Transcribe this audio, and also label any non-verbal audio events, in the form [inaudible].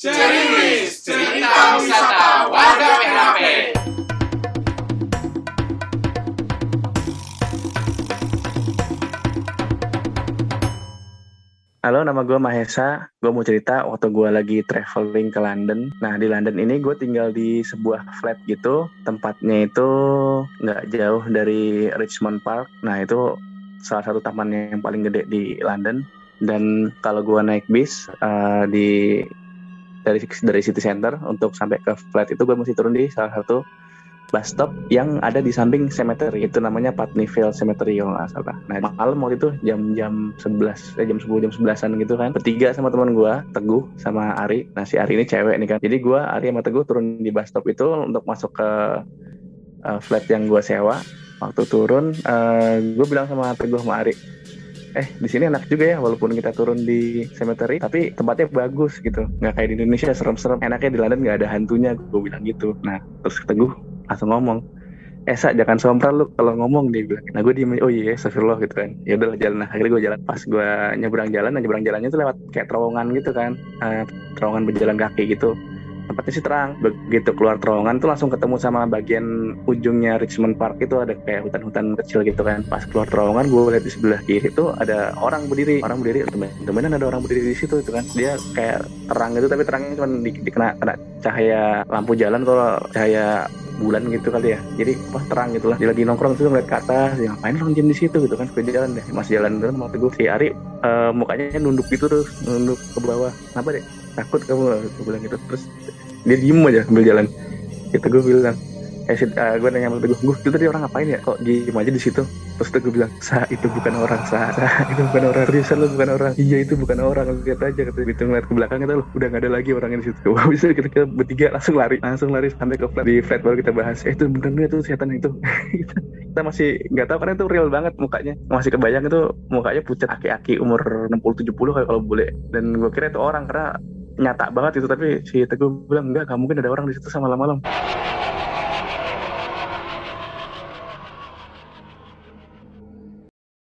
Cerita wisata warga PHP. Halo, nama gue Mahesa. Gue mau cerita waktu gue lagi traveling ke London. Nah, di London ini gue tinggal di sebuah flat gitu. Tempatnya itu nggak jauh dari Richmond Park. Nah, itu salah satu taman yang paling gede di London. Dan kalau gue naik bis uh, di dari dari city center untuk sampai ke flat itu gue mesti turun di salah satu bus stop yang ada di samping cemetery itu namanya Putney Vale Cemetery kalau nggak salah. Nah malam waktu itu jam-jam 11 eh, jam 10 jam 11an gitu kan bertiga sama teman gue Teguh sama Ari. Nah si Ari ini cewek nih kan. Jadi gue Ari sama Teguh turun di bus stop itu untuk masuk ke uh, flat yang gue sewa. Waktu turun uh, gue bilang sama Teguh sama Ari eh di sini enak juga ya walaupun kita turun di cemetery tapi tempatnya bagus gitu. Nggak kayak di Indonesia serem-serem. Enaknya di London nggak ada hantunya gue bilang gitu. Nah terus teguh langsung ngomong. Eh Sa, jangan sompral lu kalau ngomong dia bilang. Nah gue diem oh iya astagfirullah gitu kan. Ya udah jalan. Nah akhirnya gue jalan. Pas gue nyebrang jalan nah nyebrang jalannya tuh lewat kayak terowongan gitu kan. Uh, terowongan berjalan kaki gitu tempatnya sih terang. Begitu keluar terowongan tuh langsung ketemu sama bagian ujungnya Richmond Park itu ada kayak hutan-hutan kecil gitu kan. Pas keluar terowongan gue lihat di sebelah kiri itu ada orang berdiri. Orang berdiri temen-temenan ada orang berdiri di situ itu kan. Dia kayak terang gitu tapi terangnya cuma di, dikena kena cahaya lampu jalan kalau cahaya bulan gitu kali ya. Jadi wah terang gitu lah. Dia lagi nongkrong tuh ngeliat ke atas. Ya ngapain orang jam di situ gitu kan? Gue jalan deh. Masih jalan terus waktu gue si Ari uh, mukanya nunduk gitu terus. Nunduk ke bawah. Kenapa deh? Takut kamu gue bilang gitu. Terus dia diem aja sambil jalan. Itu gue bilang eh uh, gue nanya sama gue gue tadi orang ngapain ya? Kok diem aja di situ? Terus gue bilang sa itu bukan orang sa, sa itu bukan orang. Seriusan lo bukan orang. Iya itu bukan orang. Lihat aja kata itu ngeliat ke belakang itu loh udah gak ada lagi orangnya di situ. [laughs] Gue bisa kita, kita bertiga langsung lari langsung lari sampai ke flat. Di flat baru kita bahas eh itu bener itu setan itu? [laughs] Kita masih nggak tahu karena itu real banget mukanya. Masih kebayang itu mukanya pucat aki-aki umur 60-70 kayak kalau boleh dan gue kira itu orang karena nyata banget itu. Tapi si Teguh bilang enggak gak mungkin ada orang di situ sama malam-malam